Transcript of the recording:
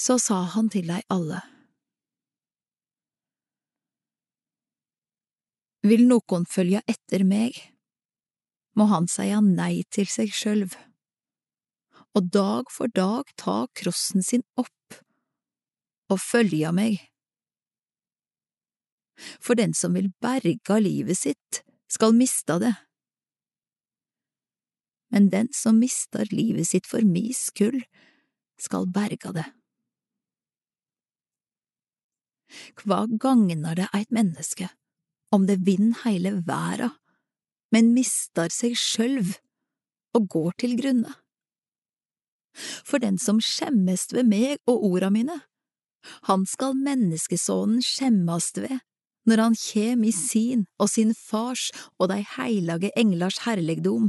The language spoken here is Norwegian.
Så sa han til deg alle. Vil noen følge etter meg, må han seia nei til seg sjølv, og dag for dag ta krossen sin opp og følge meg. For den som vil berga livet sitt, skal mista det. Men den som mister livet sitt for mi skyld, skal berga det. Hva gagnar det eit menneske om det vinn heile verda, men mistar seg sjølv og går til grunne? For den som skjemmest ved meg og orda mine, han skal menneskesonen skjemmast ved når han kjem i sin og sin fars og dei heilage englars herlegdom.